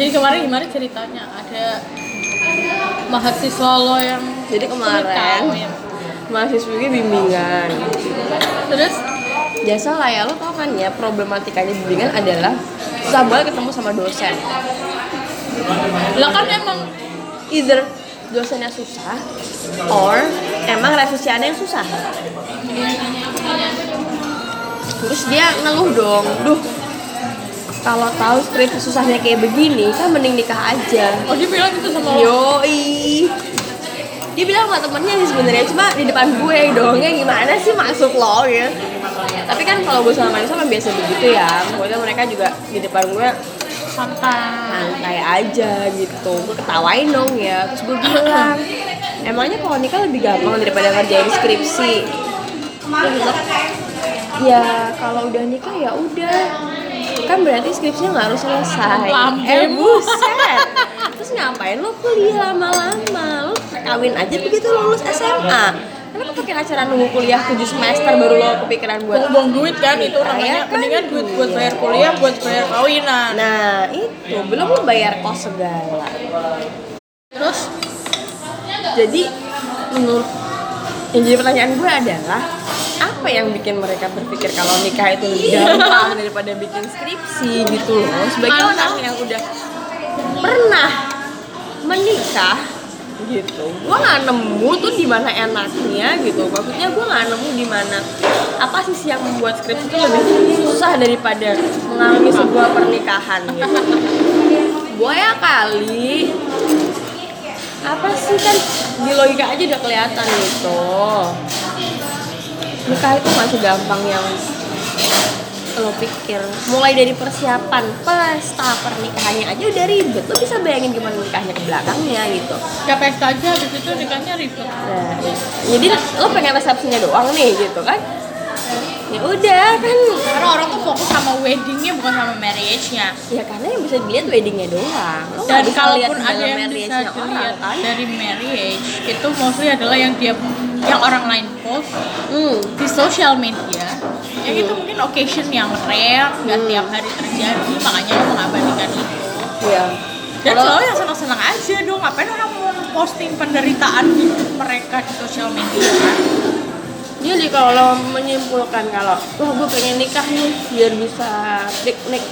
Jadi kemarin gimana ceritanya? Ada mahasiswa lo yang Jadi kemarin kawin. mahasiswinya bimbingan. Terus Biasa lah ya, lo tau kan ya problematikanya bimbingan adalah susah banget ketemu sama dosen. lah kan emang Either dosennya susah, or emang revisiannya yang susah. Terus dia ngeluh dong, duh kalau tahu skripsi susahnya kayak begini, kan mending nikah aja. oh dia bilang gitu sama lo. Yoi. Dia bilang sama temennya sih sebenarnya cuma di depan gue dongnya gimana sih masuk lo ya. Tapi kan kalau gue sama Manisa kan biasa begitu ya. Pokoknya mereka juga di depan gue Santai. santai aja gitu. Gue ketawain dong ya. Terus gue bilang, emangnya kalau nikah lebih gampang daripada ngerjain skripsi. Bilang, ya kalau udah nikah ya udah kan berarti skripsinya nggak harus selesai eh buset terus ngapain lo kuliah lama-lama lo kawin aja begitu lulus SMA kenapa pakai acara nunggu kuliah 7 semester baru lo kepikiran buat Buang-buang duit kan itu namanya. Iya kan? Mendingan duit buat bayar kuliah, buat bayar kawinan. nah itu belum lo bayar kos segala Terus jadi menurut yang jadi pertanyaan gue adalah apa yang bikin mereka berpikir kalau nikah itu lebih gampang daripada bikin skripsi gitu loh? Sebagai orang yang udah pernah menikah gitu gue nggak nemu tuh di mana enaknya gitu. Maksudnya gue nggak nemu di mana apa sih yang membuat skripsi itu lebih susah daripada mengalami sebuah pernikahan gitu. Gue ya kali apa sih kan di logika aja udah kelihatan gitu. Nikah itu masih gampang yang lo pikir. Mulai dari persiapan pesta pernikahannya aja udah ribet. Lo bisa bayangin gimana nikahnya ke belakangnya gitu. Ya pesta aja habis itu nikahnya ribet. nah, jadi lo pengen resepsinya doang nih gitu kan ya udah kan. Karena orang tuh fokus sama weddingnya bukan sama marriage-nya. ya karena yang bisa dilihat weddingnya doang. Lo Dan kalaupun ada yang bisa marriage-nya orang dilihat kan? dari marriage itu mostly adalah yang dia yang orang lain post hmm. di social media. Yang itu mungkin occasion yang rare nggak Hmm. tiap hari terjadi makanya lo mengabadikan itu. Ya dan Kalau- selalu yang senang-senang aja dong ngapain orang mau posting penderitaan hidup mereka di sosial media kan Jadi kalau menyimpulkan kalau tuh gue pengen nikah nih biar bisa piknik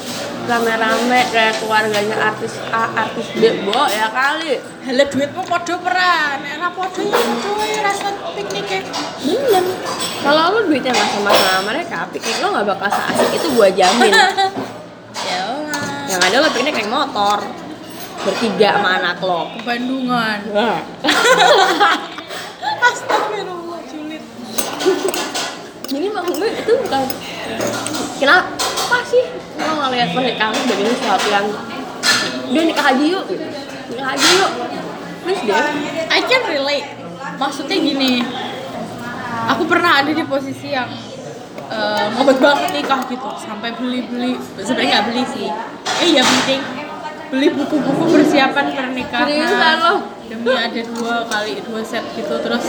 rame-rame kayak keluarganya artis A, artis B, bo ya kali. Hele duitmu podo peran, enak podo ya cuy rasa pikniknya Bener. Kalau lu duitnya nggak sama sama mereka, piknik lo nggak bakal seasik itu gue jamin. ya Allah Yang ada lo piknik naik motor bertiga sama anak lo. Bandungan Wah. Astagfirullah Jadi maksud gue itu bukan kenapa sih? Lo ngeliat pernikahan sebagai sesuatu yang udah nikah aja yuk. Nikah aja yuk. Please deh I can relate. Maksudnya gini aku pernah ada di posisi yang ngebet banget nikah gitu sampai beli-beli sebenarnya nggak beli sih. Eh iya penting beli buku-buku persiapan pernikahan. Demi ada dua kali dua set gitu terus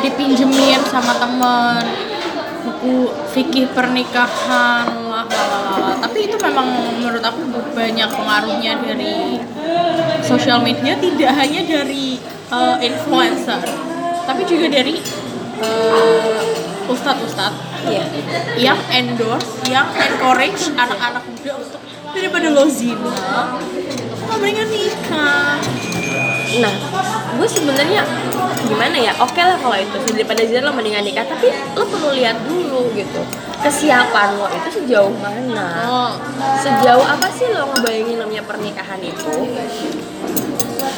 dipinjemin sama temen. Buku fikih pernikahan lah tapi itu memang menurut aku banyak pengaruhnya dari sosial media tidak hanya dari uh, influencer tapi juga dari uh, ustadz-ustadz Iya. yang endorse, yang encourage anak-anak muda untuk daripada lo zina, lo mendingan nikah. nah gue sebenarnya gimana ya? Oke lah kalau itu. Daripada zina lo mendingan nikah. Tapi lo perlu lihat dulu gitu kesiapan lo itu sejauh mana. Oh, sejauh apa sih lo ngebayangin namanya pernikahan itu?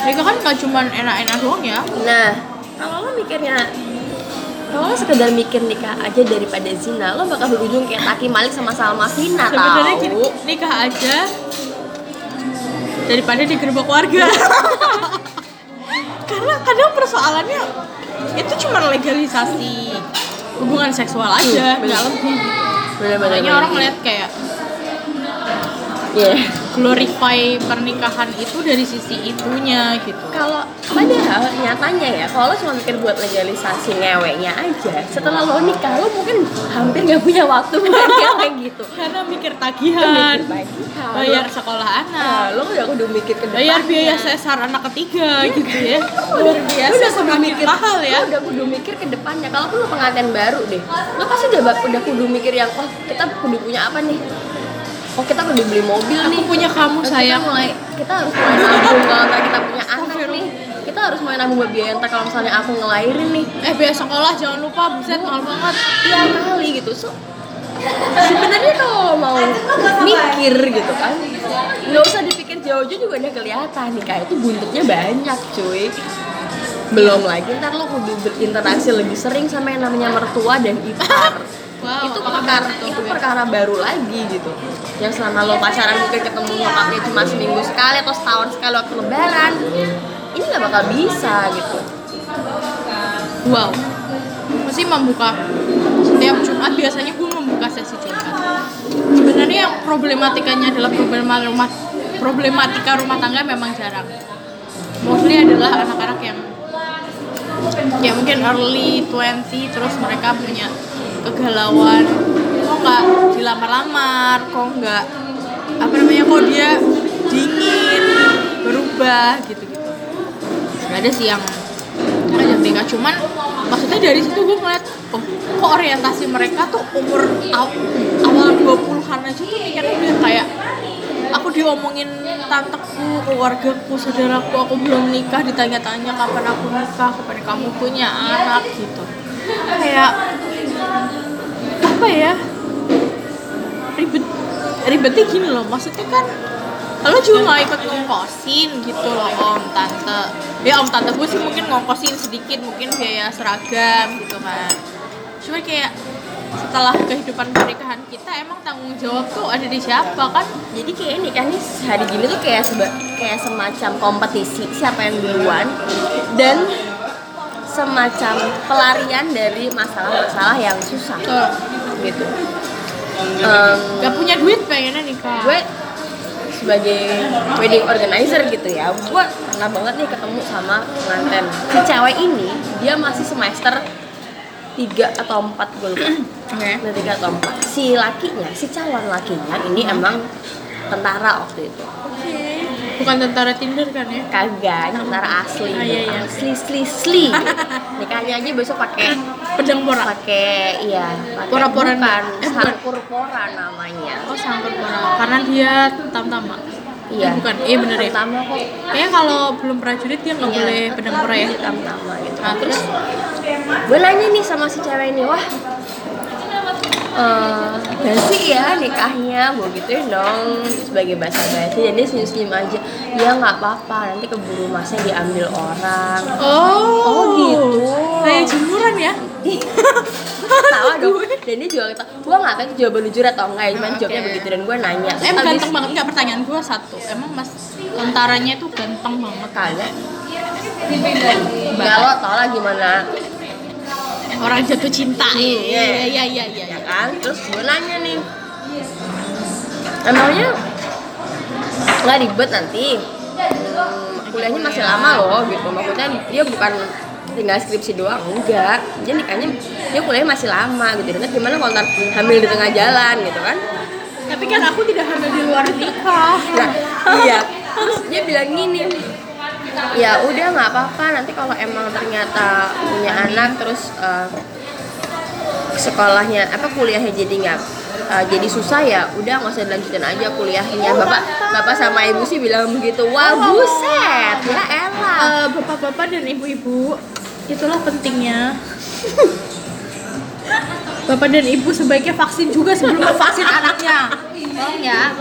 Nikah kan gak cuman enak-enak doang ya. Nah, kalau lo mikirnya kalau lo sekedar mikir nikah aja daripada zina, lo bakal berujung kayak Taki Malik sama Salma Vina Sebenarnya tahu. gini, nikah aja daripada digerebek warga. Karena kadang persoalannya itu cuma legalisasi hubungan seksual aja, Hmm, nggak lebih. Makanya orang melihat kayak Iya. glorify pernikahan itu dari sisi itunya gitu Kalau padahal nyatanya ya, kalau lo cuma mikir buat legalisasi ngeweknya aja, setelah lo nikah lo mungkin hampir nggak punya waktu buat ngewe gitu. karena mikir tagihan Mikir tagihan. bayar sekolah Nah, anak lo udah kudu mikir ke bayar biaya sesar anak ketiga gitu ya luar biasa udah kudu semakin mikir mahal ya Lo udah kudu mikir ke depannya. Kalaupun lo pengantin baru deh, lo pasti udah udah kudu mikir yang, oh kita kudu punya apa nih? Oh kita kudu beli mobil aku nih. punya kamu Terus sayang. kita mulai kita harus mulai nabung kalau ntar kita punya anak nih. Kita harus mulai nabung buat biaya. Ntar kalau misalnya aku ngelahirin nih. Eh biaya sekolah jangan lupa buset mahal banget. Iya kali gitu. So sebenarnya kalau mau mikir gitu kan nggak usah dipikir jauh-jauh juga udah kelihatan nikah itu buntutnya banyak cuy. Belum lagi ntar lo kudu berinteraksi lebih sering sama yang namanya mertua dan ipar Wow, itu perkara itu gue? perkara baru lagi gitu. Yang selama lo pacaran mungkin ketemu nyokapnya cuma seminggu sekali atau setahun sekali waktu lebaran ini nggak bakal bisa gitu. Wow. Mesti membuka setiap Jumat biasanya gue membuka sesi Jumat. Sebenarnya yang problematikanya adalah problema rumah problematika rumah tangga memang jarang. Mostly adalah anak-anak yang ya mungkin early 20 terus mereka punya kegalauan. Kok nggak dilamar-lamar? Kok nggak apa namanya kok dia dingin berubah gitu-gitu. Nggak ada sih yang ngajak nikah cuman maksudnya dari situ gue ngeliat oh kok orientasi mereka tuh umur aw- awal 20-an aja tuh mikirnya kayak aku diomongin tanteku, keluargaku, saudaraku, aku belum nikah ditanya-tanya kapan aku nikah, kapan kamu punya anak gitu. Kayak apa ya? Ribet ribetnya gini loh, maksudnya kan lo juga nggak ikut ngongkosin gitu loh om tante. Ya om tante gue sih mungkin ngongkosin sedikit mungkin biaya seragam gitu kan. Cuma kayak setelah kehidupan pernikahan kita emang tanggung jawab tuh ada di siapa kan? Jadi kayak nikah nih hari gini tuh kayak seba, kayak semacam kompetisi siapa yang duluan. Dan semacam pelarian dari masalah-masalah yang susah. Gitu. Em, gak punya duit pengennya nikah gue sebagai wedding organizer gitu ya gue pernah banget nih ketemu sama pengantin si cewek ini dia masih semester 3 atau 4 gue lupa. Udah tiga atau empat. Si lakinya si calon lakinya ini emang tentara waktu itu bukan tentara Tinder kan ya? Kagak tentara asli. Ah, iya, iya. asli asli asli. Nikahnya aja besok pakai pedang pora. Pakai iya pakai Pora-poran. bukan Eh, sangkur pora namanya. Oh sangkur pora karena dia tamtama? Iya. Eh, bukan. Iya bener ya? Pertama kok. Kayaknya kalau belum prajurit dia nggak Iya. boleh pedang pora ya? Pertama gitu. Nah terus? Gue nanya nih sama si cewek ini. Wah eh basi ya nikahnya gue gituin dong sebagai bahasa basi dan dia senyum senyum aja. Ya nggak apa-apa. Nanti keburu masnya diambil orang. Oh. Oh, gitu. kayak jemuran ya? Tawa dong. Dan dia juga kata gue nggak tahu itu jawaban jujur atau enggak ya cuman Ah, jawabnya begitu dan gue nanya. Terus em abis- ganteng banget. Nggak pertanyaan gue satu. Emang mas tentaranya itu ganteng banget? Kagak. Enggak lo tau lah gimana orang jatuh cinta. Iya. iya iya iya iya ya kan? Terus gue nanya nih. Emangnya nggak ribet nanti? Hmm, kuliahnya masih lama loh gitu. Maksudnya dia bukan tinggal skripsi doang enggak. Dia nikahnya dia kuliahnya masih lama gitu. Dan gimana kalau ntar hamil di tengah jalan gitu kan? Tapi kan aku tidak hamil di luar nikah. Nah iya. Terus dia bilang gini ya udah nggak apa-apa. Nanti kalau emang ternyata punya anak terus eh, sekolahnya apa kuliahnya jadi nggak eh, jadi susah ya udah nggak usah dilanjutin aja kuliahnya. Bapak bapak. sama ibu sih bilang begitu. Wah buset. Ya elah. Eh, bapak-bapak dan ibu-ibu itulah pentingnya. Bapak dan ibu sebaiknya vaksin juga sebelum vaksin anaknya. Tolong ya.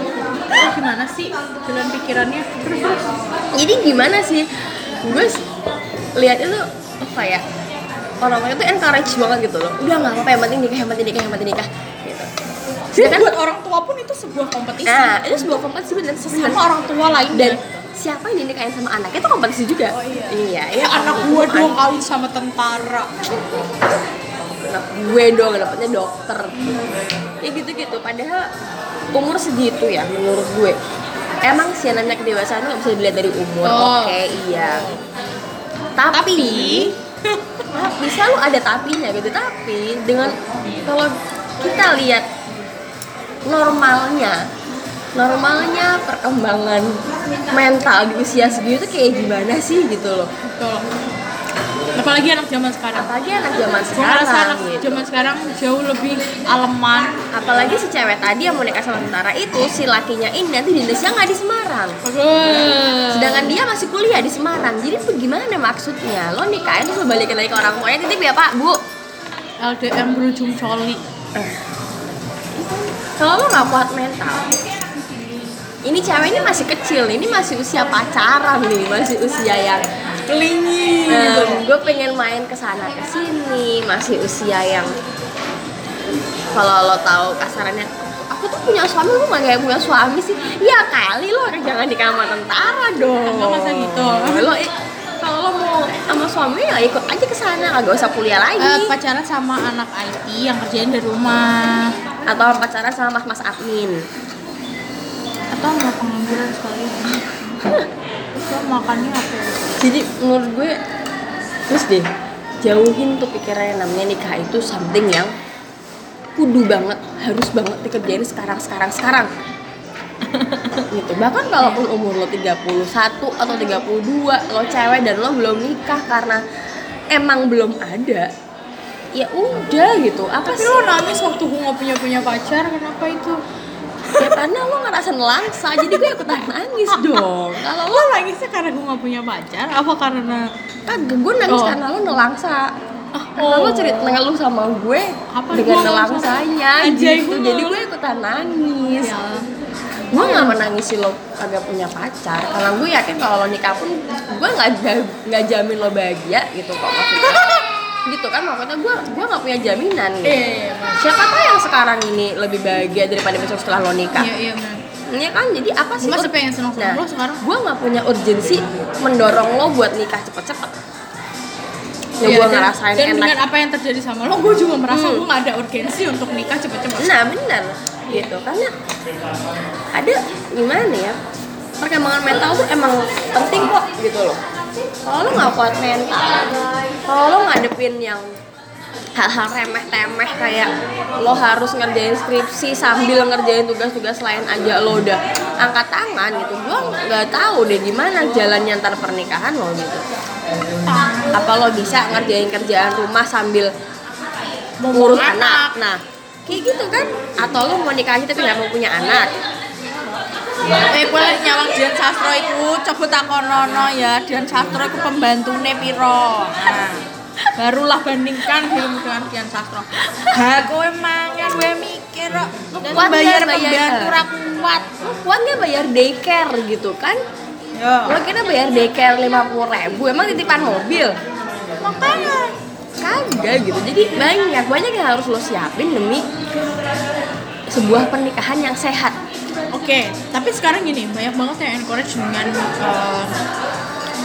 Oh, gimana sih jalan pikirannya jadi gimana sih? Gue lihat itu apa ya? Orang-orang itu encourage banget gitu loh. Udah nggak apa-apa yang penting nikah yang penting nikah yang penting nikah gitu. Dan Sedangkan buat orang tua pun itu sebuah kompetisi. Nah, itu sebuah kompetisi bener sama orang tua lain dan siapa yang dinikahin sama anaknya itu kompetisi juga. Oh, iya. iya, ya anak gua dong kawin sama tentara. Anak gue dong dapetnya dokter. Ya gitu-gitu padahal umur segitu ya menurut gue emang sih namanya kedewasaan nggak bisa dilihat dari umur Oh. oke iya tapi, tapi selalu ada tapinya gitu tapi dengan kalau kita lihat normalnya normalnya perkembangan mental di usia segitu kayak gimana sih gitu loh Betul. Apalagi anak zaman sekarang. apalagi anak zaman sekarang anak gitu. zaman sekarang jauh lebih aleman. apalagi si cewek tadi yang mau nikah sama tentara itu si lakinya ini nanti dinasnya nggak di Semarang. Sedangkan dia masih kuliah di Semarang. Jadi bagaimana maksudnya? Lo nikahin terus lo balikin lagi ke orang tuanya. Titip ya pak bu. LDM berujung coli. kalau lo nggak kuat mental ini cewek ini masih kecil. Ini masih usia pacaran nih masih usia yang Kelingi. gue pengen main ke sana ke sini. Masih usia yang kalau lo tahu kasarannya aku tuh punya suami lu nggak kayak punya suami sih. Ya kali lo jangan di kamar tentara dong. Enggak, masa gitu? lo kalau lo mau sama suami ya ikut aja ke sana kagak usah kuliah lagi. Eh, pacaran sama anak IT yang kerjain dari rumah. Atau pacaran sama mas-mas admin. Atau nggak pengangguran sekali lo makannya apa ya? jadi menurut gue terus deh jauhin tuh pikiran yang namanya nikah itu something yang kudu banget harus banget dikerjain sekarang sekarang sekarang. Gitu. Bahkan kalaupun umur lo 31 atau 32 lo cewek dan lo belum nikah karena emang belum ada ya udah gitu. Apa tapi sih? lo nangis waktu gue nggak punya punya pacar kenapa itu ya karena lo ngerasa nelangsa jadi gue ikutan nangis dong. Kalau lo nangisnya karena gue nggak punya pacar? Apa karena kagak gue nangis Oh. karena lo nelangsa. Karena oh. lo cerita ngeluh sama gue Apa? dengan Gua nelangsanya Anjay, gitu. gua jadi gue ikutan nangis. Ya gue nggak menangisi lo kagak punya pacar. Karena gue yakin kalau lo nikah pun gue nggak ja- nggak jamin lo bahagia gitu kok. maksudnya gitu kan maksudnya gue gue nggak punya jaminan gitu. iya iya Mas. siapa tahu yang sekarang ini lebih bahagia daripada besok setelah lo nikah? Iya iya man Iya kan? Jadi apa sih gue ur- pengen seneng Nah, lo sekarang. gue nggak punya urgensi mendorong lo buat nikah cepet-cepet. Ya Iya, gue ngerasain dan enak. dengan apa yang terjadi sama lo gue juga merasa Hmm. gue gak ada urgensi untuk nikah cepet-cepet. Nah benar. Gitu karena ada gimana ya? Perkembangan mental tuh emang penting kok gitu loh. Kalau lo nggak kuat mental, kalau lo ngadepin yang hal-hal remeh temeh kayak lo harus ngerjain skripsi sambil ngerjain tugas-tugas lain aja lo udah angkat tangan gitu gue nggak tahu deh gimana jalannya antar pernikahan lo gitu apa lo bisa ngerjain kerjaan rumah sambil ngurus anak. Nah, kayak gitu kan? Atau lo mau nikah aja tapi nggak mau punya anak? Eh, boleh nyawang Dian Sastro itu coba takonono ya Dian Sastro itu pembantune piro nah, barulah bandingkan film dengan Dian Sastro ha kowe mangan kowe mikir kok bayar pembantu ra kuat kuat nggak bayar daycare gitu kan? ya Lo kira bayar daycare lima puluh ribu, emang titipan mobil? makanya Kagak gitu. Jadi banyak banyak yang harus lo siapin demi sebuah pernikahan yang sehat. Oke, tapi sekarang gini, banyak banget yang encourage dengan eh,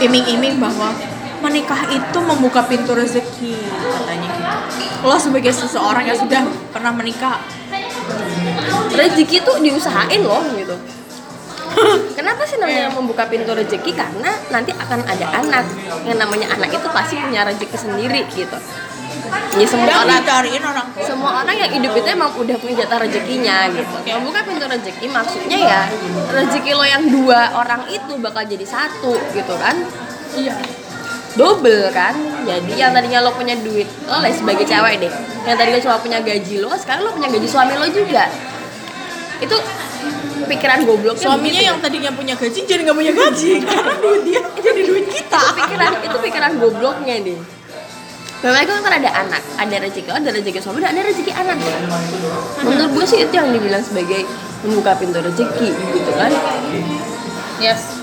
iming-iming bahwa menikah itu membuka pintu rezeki katanya gitu. Lo sebagai seseorang yang sudah pernah menikah, Rezeki tuh diusahain loh gitu. Kenapa sih namanya membuka pintu rezeki? Karena nanti akan ada anak. Yang namanya anak itu pasti punya rezeki sendiri gitu. Ya semua dan orang dicariin orang tua. semua orang yang hidup itu emang udah punya jatah rezekinya gitu. Membuka pintu rezeki maksudnya ya rezeki lo yang dua orang itu bakal jadi satu gitu kan. Iya. Double kan. Jadi yang tadinya lo punya duit, lo lah sebagai cewek deh. Yang tadinya cuma punya gaji lo, sekarang lo punya gaji suami lo juga. Itu pikiran gobloknya Suaminya begitu. yang tadinya punya gaji jadi nggak punya gaji karena duit dia jadi duit kita. pikiran itu pikiran gobloknya deh. Bagaimana kan ada anak, ada rezeki ada rezeki suami, ada rezeki anak. Menurut gue sih itu yang dibilang sebagai membuka pintu rezeki gitu kan. Yes.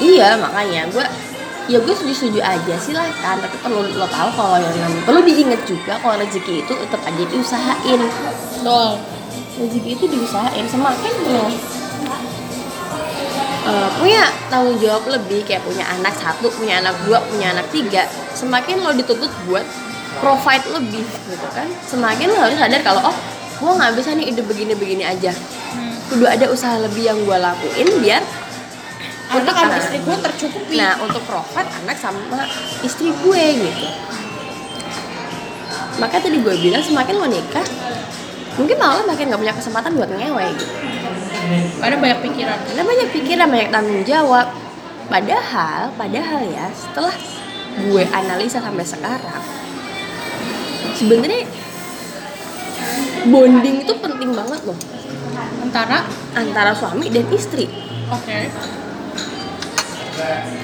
Iya makanya gue ya gue setuju-setuju aja silahkan tapi perlu lo tahu kalau yang namanya perlu diingat juga kalau rezeki itu tetap aja diusahain Dol. rezeki itu diusahain semakin lo eh, punya tanggung jawab lebih kayak punya anak satu punya anak dua punya anak tiga semakin lo dituntut buat provide lebih gitu kan semakin lo harus sadar kalau oh gue nggak bisa nih hidup begini-begini aja. Hmm. kudu ada usaha lebih yang gue lakuin biar anak sama istri gue tercukupi. Nah untuk provide anak sama istri gue gitu. Maka tadi gue bilang semakin lo nikah mungkin malah makin nggak punya kesempatan buat ngewe gitu ada banyak pikiran. Karena banyak pikiran banyak tanggung jawab. Padahal padahal ya setelah gue analisa sampai sekarang sebenarnya bonding itu penting banget loh. Antara? Antara suami dan istri. Oke.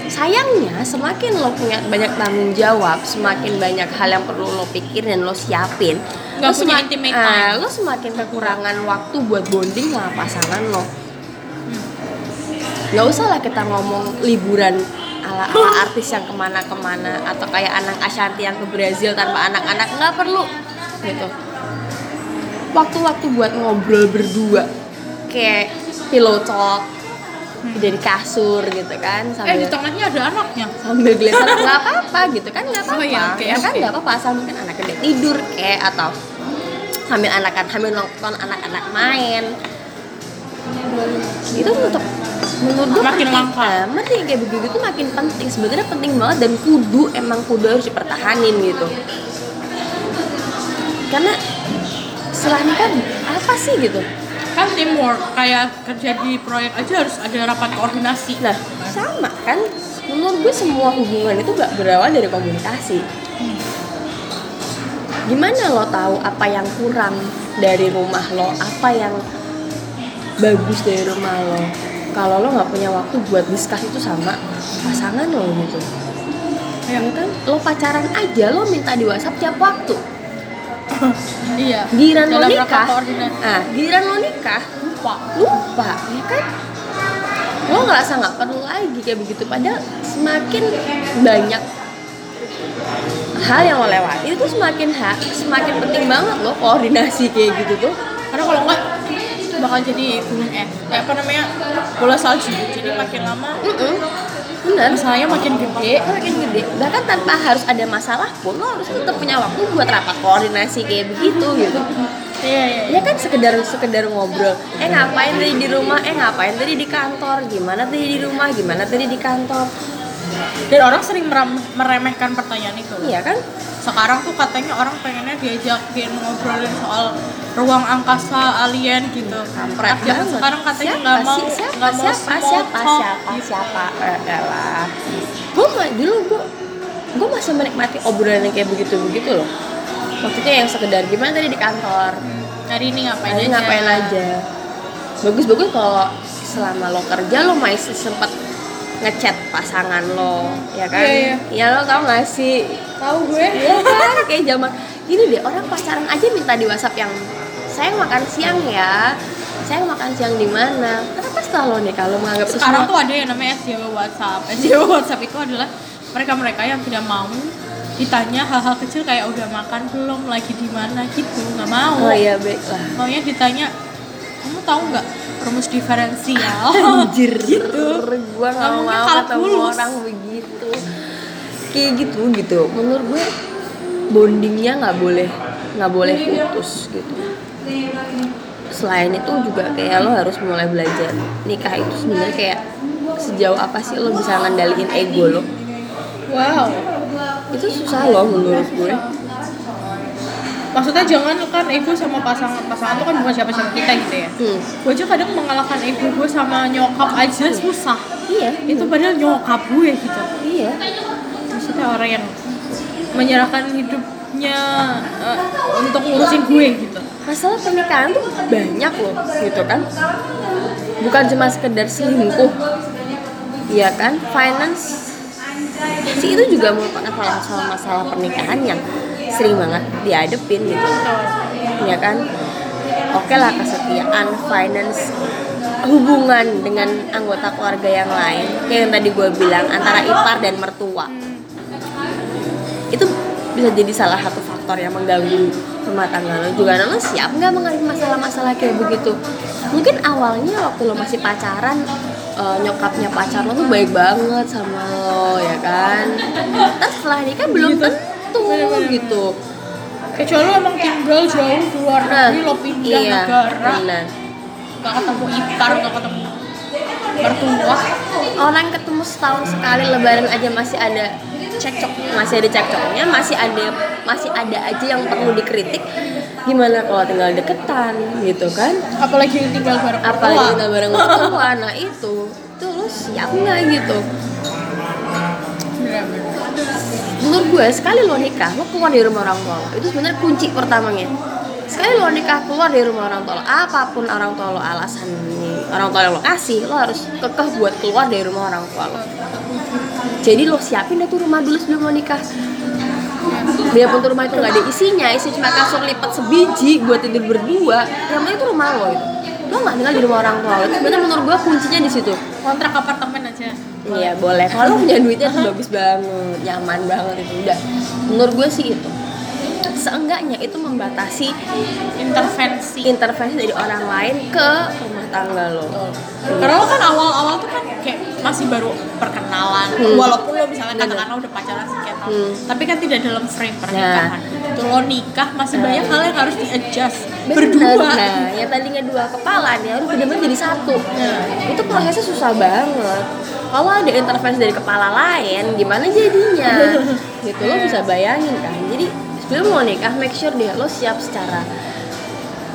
Sayangnya semakin lo punya banyak tanggung jawab semakin banyak hal yang perlu lo pikirin dan lo siapin Nggak lo punya semak- intimate ah, time. lo semakin kekurangan waktu buat bonding sama pasangan lo. Nggak usah lah kita ngomong liburan ala ala artis yang ke mana-kemana atau kayak anak Ashanti yang ke Brazil tanpa anak-anak nggak perlu gitu. Waktu-waktu buat ngobrol berdua kayak pillow talk dari kasur gitu kan eh sambil di tengahnya ada anaknya? sambil gelisah nggak apa-apa gitu kan nggak apa-apa Oh iya, oke, ya kan oke. nggak apa-apa. Asal mungkin anaknya udah tidur kayak atau sambil anak-anak sambil nonton anak-anak main. Itu untuk menurut gue Makin langka. amat nih kayak begitu tuh makin penting. Sebenarnya penting banget dan kudu emang kudu harus dipertahanin gitu. Karena setelah nikah apa sih gitu kan teamwork kayak kerja di proyek aja harus ada rapat koordinasi Nah, sama kan? Menurut gue semua hubungan itu gak berawal dari komunikasi. Gimana lo tahu apa yang kurang dari rumah lo, apa yang bagus dari rumah lo? Kalau lo nggak punya waktu buat discuss itu sama pasangan lo gitu. Ya kan? Lo pacaran aja lo minta di WhatsApp tiap waktu. iya. Giliran lo nikah, ah, giliran lo nikah, lupa. Lupa ya kan? Lo ngerasa nggak perlu lagi kayak begitu padahal semakin banyak hal yang lo lewati itu semakin ha semakin penting banget lo koordinasi kayak gitu tuh. Karena kalau enggak bakal jadi gunung es eh, apa namanya bola salju jadi makin lama Mm-mm. Bener masalahnya makin gede makin gede. Bahkan tanpa harus ada masalah pun lo harus tetap punya waktu buat rapat koordinasi kayak begitu gitu. Iya iya. Ya kan sekedar sekedar ngobrol. Eh ngapain tadi di rumah? Eh ngapain tadi di kantor? Gimana tadi di rumah? Gimana tadi di kantor dan orang sering meremehkan pertanyaan itu. Iya kan? Sekarang tuh katanya orang pengennya diajakin ngobrolin soal ruang angkasa alien gitu. Kampret banget. sekarang katanya nggak mau nggak mau siapa? siapa? siapa? gitu. siapa? Eh, lah gue mah dulu gue gue masih menikmati obrolan yang kayak begitu begitu loh. Maksudnya yang sekedar gimana tadi di kantor? Hari ini ngapain Hari aja? ngapain aja? Bagus-bagus kalau selama lo kerja lo masih sempet ngechat pasangan lo ya kan? Iya, ya lo tau gak sih? Tahu gue. Iya kan? Kayak zaman gini deh orang pacaran aja minta di WhatsApp yang saya makan siang ya saya makan siang di mana? Kenapa setelah lo nih kalau menganggap sekarang semua? tuh ada yang namanya SJW WhatsApp. SJW WhatsApp itu adalah mereka-mereka yang tidak mau ditanya hal-hal kecil kayak udah makan belum? Lagi di mana? Gitu nggak mau. Oh iya baiklah. Maunya ditanya kamu tahu nggak rumus diferensial. Anjir. Gitu. Gua nggak mau ketemu orang begitu. Kayak gitu gitu. Menurut gue bondingnya nggak boleh nggak boleh putus gitu. Selain itu juga kayak lo harus mulai belajar nikah itu sebenarnya kayak sejauh apa sih lo bisa ngandalin ego lo? Wow. Itu susah loh menurut gue maksudnya jangan kan ego sama pasangan pasangan tuh kan bukan siapa-siapa kita gitu ya. Hmm. gue aja kadang mengalahkan ego gue sama nyokap aja susah. Iya. Itu padahal nyokap gue gitu. Iya. Maksudnya orang yang menyerahkan hidupnya eh, untuk ngurusin gue gitu. Masalah pernikahan tuh banyak loh gitu kan. Bukan cuma sekedar selingkuh. Iya kan? Finance. Sih itu juga merupakan salah satu masalah pernikahan yang sering banget dihadepin gitu. Ya kan? Oke lah kesetiaan finance hubungan dengan anggota keluarga yang lain. Kayak yang tadi gue bilang antara ipar dan mertua. Itu bisa jadi salah satu faktor yang mengganggu rumah tangga lo. Juga lo siap nggak menghadapi masalah-masalah kayak begitu? Mungkin awalnya waktu lo masih pacaran eh, nyokapnya pacar lo tuh baik banget sama lo ya kan? Terus setelah nikah belum tentu Bener-bener. gitu. Kecuali lo emang tinggal jauh di luar nah negeri lo pindah iya negara. nggak ketemu ipar nggak ketemu mertua. Orang ketemu setahun sekali lebaran aja masih ada cekcok masih ada cekcoknya masih ada masih ada aja yang perlu dikritik. Gimana kalau tinggal deketan gitu kan? Apalagi tinggal bareng apalagi kita bareng mertua nah itu lu siap nggak gitu. Menurut gue sekali lo nikah lo keluar dari rumah orang tua lo. Itu sebenarnya kunci pertamanya. Sekali lo nikah keluar dari rumah orang tua lo. Apa pun orang tua lo alasan orang tua lo kasih lo harus kekeh buat keluar dari rumah orang tua lo. Jadi lo siapin deh tuh rumah dulu sebelum lo nikah. Biarpun tuh rumah itu nggak ada isinya isi cuma kasur lipat sebiji buat tidur berdua. Yang penting itu rumah lo itu. Lo nggak tinggal di rumah orang tua lo. Sebenarnya menurut gue kuncinya di situ. Kontrak apartemen aja Iya boleh. Kalau punya duitnya tuh bagus banget, nyaman banget itu udah. Menurut gue sih itu. Seenggaknya itu membatasi intervensi intervensi dari orang lain ke rumah tangga lo. karena lo kan awal-awal tuh kan kayak masih baru perkenalan Hmm. walaupun lo misalnya katakanlah udah pacaran sekian tahun Hmm. tapi kan tidak dalam frame pernikahan tuh lo nikah masih banyak hal yang harus di adjust Bener. berdua Nah, yang tadinya dua kepala nih harus benar-benar jadi satu. Nah. Itu prosesnya susah banget. Kalau ada intervensi dari kepala lain, gimana jadinya? gitu lo bisa bayangin kan. Jadi sebelum mau nikah, make sure deh lo siap secara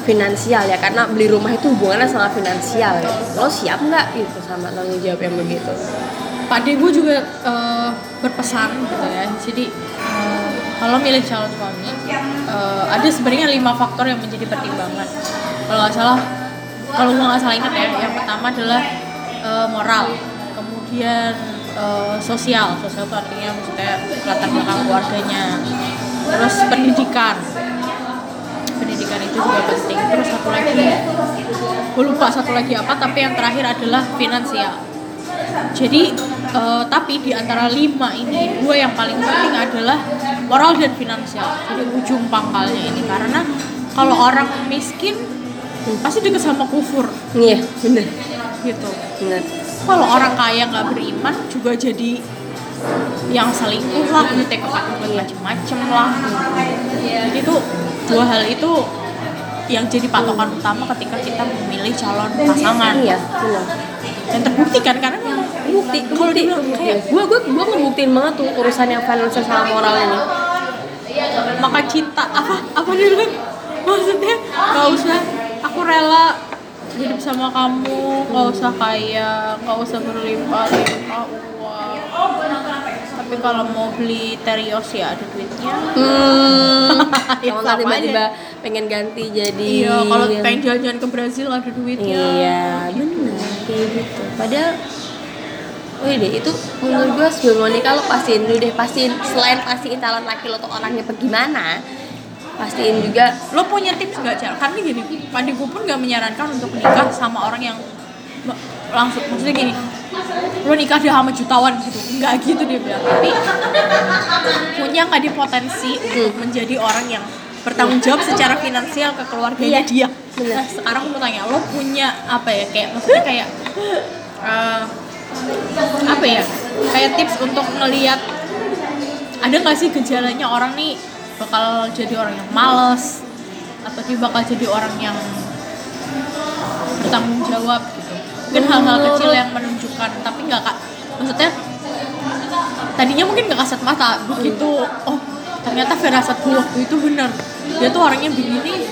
finansial ya karena beli rumah itu hubungannya sama finansial ya. Lo siap nggak gitu sama tanggung jawab yang begitu? Pak gue juga eh, berpesan gitu ya. Jadi eh, kalau milih calon suami eh, ada sebenarnya lima faktor yang menjadi pertimbangan. Kalau nggak salah kalau gue nggak salah ingat ya yang pertama adalah eh, moral. Kemudian eh, sosial. Sosial itu artinya maksudnya latar belakang keluarganya terus pendidikan. Pendidikan itu juga penting. Terus satu lagi gue lupa satu lagi apa tapi yang terakhir adalah finansial jadi eh, tapi di antara lima ini dua yang paling penting adalah moral dan finansial. Jadi ujung pangkalnya ini. Karena kalau orang miskin pasti deket sama kufur. Iya, bener, gitu. Bener. kalau orang kaya nggak beriman juga jadi yang selingkuh lah nyutek macem-macem lah. Jadi tuh dua hal itu yang jadi patokan utama ketika kita memilih calon pasangan. Iya, bener. dan terbukti kan karena memang Bukti, kalau dibilang kayak Gue gue gue ngebuktiin banget tuh urusan yang finansial sama moral ini. maka cinta apa apa dia bilang maksudnya nggak usah aku rela hidup sama kamu nggak usah kaya nggak usah berlimpah-limpah uang tapi kalau mau beli terios ya ada duitnya. Hmm. Ya, Kalau tiba-tiba pengen ganti jadi iya kalau pengen jalan-jalan ke Brazil ada duitnya. Iya, benar kayak gitu. Padahal Wih deh, itu menurut gue sebelum lo nikah lo pastiin dulu deh, pastiin selain pastiin calon laki lo tuh orangnya bagaimana, pastiin juga lo punya tips nggak cel karena gini padi gue pun nggak menyarankan untuk nikah sama orang yang langsung maksudnya gini lo nikah dia sama jutawan gitu. Nggak gitu dia bilang. Tapi punya nggak dia potensi untuk menjadi orang yang bertanggung jawab secara finansial ke keluarganya Iya, dia? bener. nah sekarang mau tanya lo punya apa ya? Kayak maksudnya kayak eh, apa ya? Kayak tips untuk ngelihat ada nggak sih gejalanya orang nih bakal jadi orang yang males atau dia bakal jadi orang yang bertanggung jawab mungkin hal-hal kecil yang menunjukkan tapi nggak kak maksudnya tadinya mungkin nggak kasat mata begitu oh ternyata firasat gue waktu itu benar. Dia tuh orangnya begini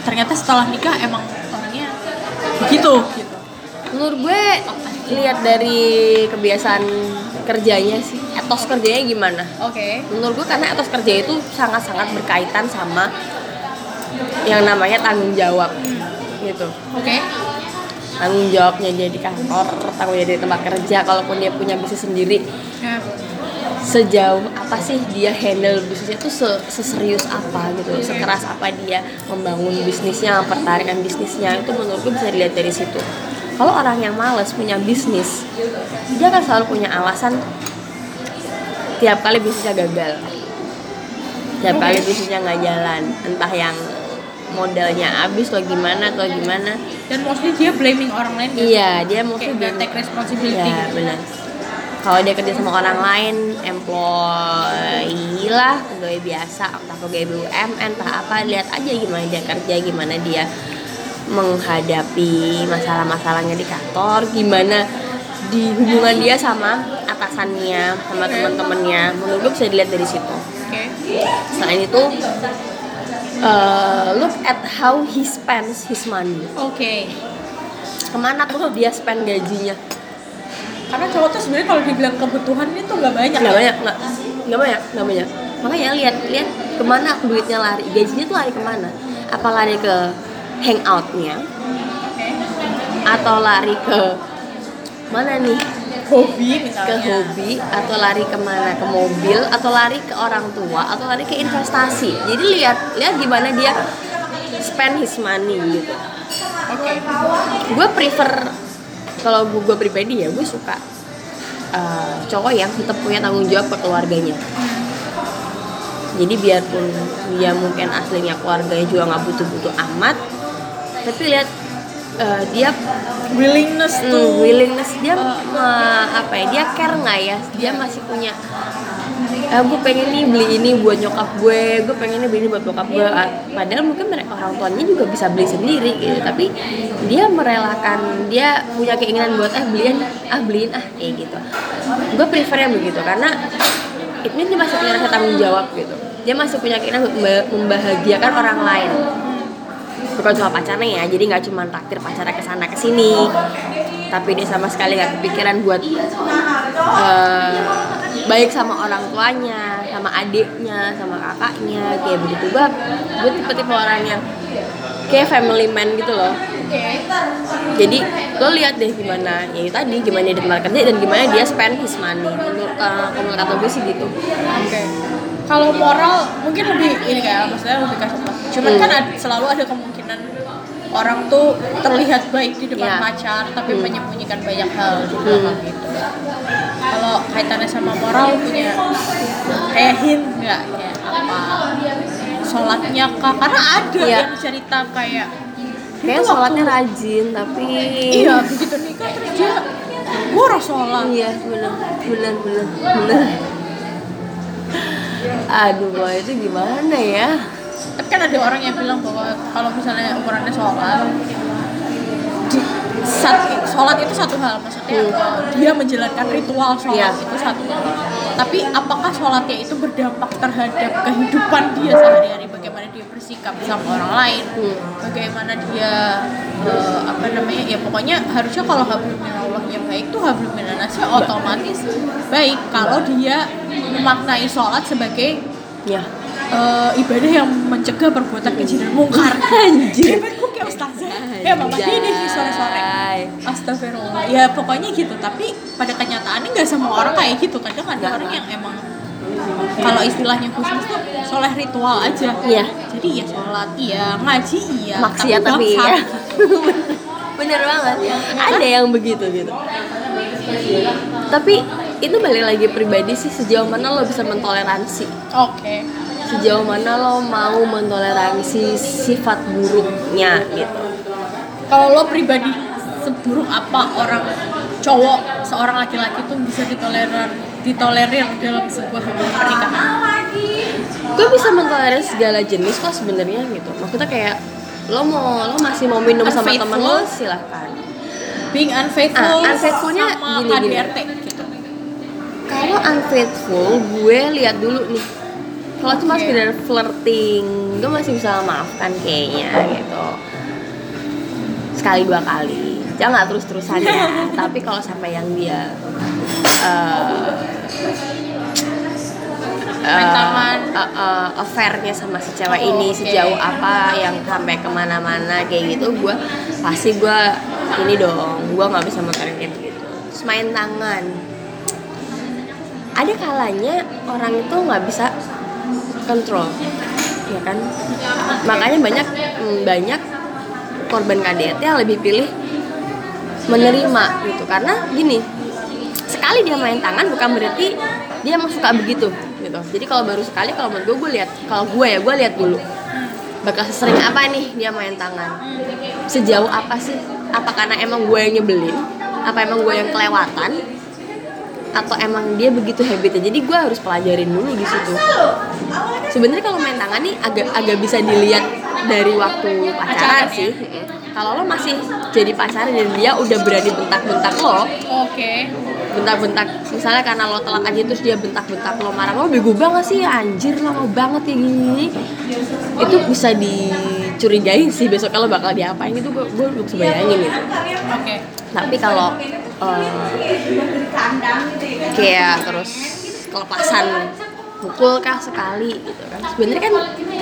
ternyata setelah nikah emang orangnya begitu gitu. Menurut gue lihat dari kebiasaan kerjanya sih etos kerjanya gimana? Oke. Menurut gue karena etos kerja itu sangat-sangat berkaitan sama yang namanya tanggung jawab gitu. Oke tanggung jawabnya dia di kantor tanggung jawab di tempat kerja kalaupun dia punya bisnis sendiri. Ya. Sejauh apa sih dia handle bisnisnya itu se- seserius apa gitu? Sekeras apa dia membangun bisnisnya mempertahankan bisnisnya? Itu menurut gue bisa dilihat dari situ. Kalau orang yang males punya bisnis dia akan selalu punya alasan tiap kali bisnisnya gagal. Tiap kali bisnisnya nggak jalan entah yang modalnya habis atau gimana atau gimana. Dan mostly dia blaming orang lain gitu. iya dia mau kayak nggak take responsibility. Ya benar. Kalau dia kerja sama orang lain employee lah pegawai biasa entah pegawai BUMN entah apa lihat aja gimana dia kerja gimana dia menghadapi masalah-masalahnya di kantor gimana di hubungan dia sama atasannya sama teman-temannya. Menurut gue bisa dilihat dari situ. Oke. selain itu uh, look at how he spends his money. Oke. ke mana tuh dia spend gajinya? Karena cowok tuh sebenarnya kalau dibilang kebutuhan itu nggak banyak. nggak ya? banyak nggak. Nggak banyak nggak banyak. Makanya lihat lihat ke mana duitnya lari. Gajinya tuh lari ke mana? Apa lari ke hangoutnya? Atau lari ke mana nih Hobi ke misalnya. hobi atau lari ke mana ke mobil atau lari ke orang tua atau lari ke investasi jadi lihat lihat gimana dia spend his money gitu Oke. gue prefer kalau gue pribadi ya gue suka uh, cowok yang tetap punya tanggung jawab ke keluarganya jadi biarpun dia mungkin aslinya keluarganya juga nggak butuh-butuh amat tapi lihat uh, dia Willingness mm, tuh. willingness. Dia uh, uh, apa ya dia care nggak ya? Dia masih punya eh, gue pengen nih beli ini buat nyokap gue gue pengen nih beli ini buat nyokap gue. Ah, padahal mungkin mereka orang tuanya juga bisa beli sendiri gitu. Tapi dia merelakan dia punya keinginan buat ah beliin ah beliin ah kayak gitu. Gue prefernya begitu karena itu dia masih punya rasa tanggung jawab gitu. Dia masih punya keinginan membahagiakan orang lain bukan cuma pacarnya ya jadi nggak cuma traktir pacarnya ke sana ke sini tapi dia sama sekali nggak kepikiran buat eh, baik sama orang tuanya sama adiknya sama kakaknya kayak begitu gue gue tipe tipe orang yang kayak family man gitu loh jadi lo lihat deh gimana ya tadi gimana dia tempat kerja dan gimana dia spend his money menurut uh, menurut kata gue sih gitu Oke. Kalau moral mungkin lebih ini kayak maksudnya lebih kasar. Cuman Hmm. kan ad- selalu ada kemungkinan orang tuh terlihat baik di depan Iya. pacar tapi Hmm. menyembunyikan banyak hal di belakang gitu. Kalau kaitannya sama moral punya kayak hint nggak kayak apa sholatnya kah? Karena ada Iya. yang cerita kayak kayak sholatnya waktu- rajin tapi Iya begitu nikah terus dia boros sholat. iya bener bener bener bener aduh boy itu gimana ya Tapi kan ada orang yang bilang bahwa kalau misalnya ukurannya sholat, di, sat- sholat itu satu hal, maksudnya Hmm. dia menjalankan ritual sholat Iya. itu satu hal. Tapi apakah sholatnya itu berdampak terhadap kehidupan dia sehari-hari, bagaimana dia bersikap sama orang lain, Hmm. bagaimana dia uh, apa namanya ya pokoknya harusnya kalau hablum minallahnya baik tuh hablum minannasnya otomatis baik kalau dia memaknai sholat sebagai ya eh, ibadah yang mencegah perbuatan keji dan mungkar. Anjir. Hebatku kayak ustazah. Ya mama ini sore-sore. Astagfirullah. Ya pokoknya gitu. Tapi pada kenyataannya nggak semua orang kayak gitu. Kadang ada orang yang emang kalau istilahnya khusus tuh soleh ritual aja. Iya. Jadi ya sholat, iya ngaji, iya. maksiat tapi ya bangsat. bener banget ada yang begitu gitu tapi itu balik lagi pribadi sih sejauh mana lo bisa mentoleransi Oke. Sejauh mana lo mau mentoleransi sifat buruknya gitu Kalau lo pribadi seburuk apa orang cowok seorang laki-laki tuh bisa ditolerir ditolerir dalam sebuah hubungan pernikahan. gue bisa mentolerir segala jenis kok sebenarnya gitu maksudnya kayak lo mau lo masih mau minum sama temen lo silahkan being unfaithful, Ah, unfaithfulnya sama gini, gini. KDRT gitu. kalau unfaithful gue lihat dulu nih kalau cuma Oke. sekedar flirting gue masih bisa maafkan kayaknya gitu sekali dua kali jangan terus terusan ya tapi kalau sampai yang dia eh Main tangan. eh, eh, affairnya sama si cewek Oh, ini oke. sejauh apa yang sampai ke mana-mana kayak gitu gue pasti gue ini dong gue nggak bisa motorin kayak begitu terus main tangan ada kalanya orang itu nggak bisa kontrol. Ya kan? Makanya banyak mm, banyak korban KDRT yang lebih pilih menerima gitu. Karena gini sekali dia main tangan bukan berarti dia emang suka begitu gitu. Jadi kalau baru sekali kalau menurut gue gue lihat kalau gue ya gue lihat dulu. Bakal sering apa nih dia main tangan? Sejauh apa sih? Apa karena emang gue yang nyebelin? Apa emang gue yang kelewatan atau emang dia begitu habitnya? Jadi gue harus pelajarin dulu di situ. Sebenarnya kalau main tangan nih agak agak bisa dilihat dari waktu pacaran Pacaran, sih. Kalau lo masih jadi pacaran dan dia udah berani bentak-bentak lo oke. bentak-bentak misalnya karena lo telat aja terus dia bentak-bentak lo marah lo bego banget sih anjir lo mau banget ya gini. Itu bisa dicurigain sih besok kalau bakal diapain. Itu gue gue belum bisa bayangin gitu. Oke. Tapi kalau eh, kayak terus kelepasan pukul kah sekali gitu kan. Sebenarnya kan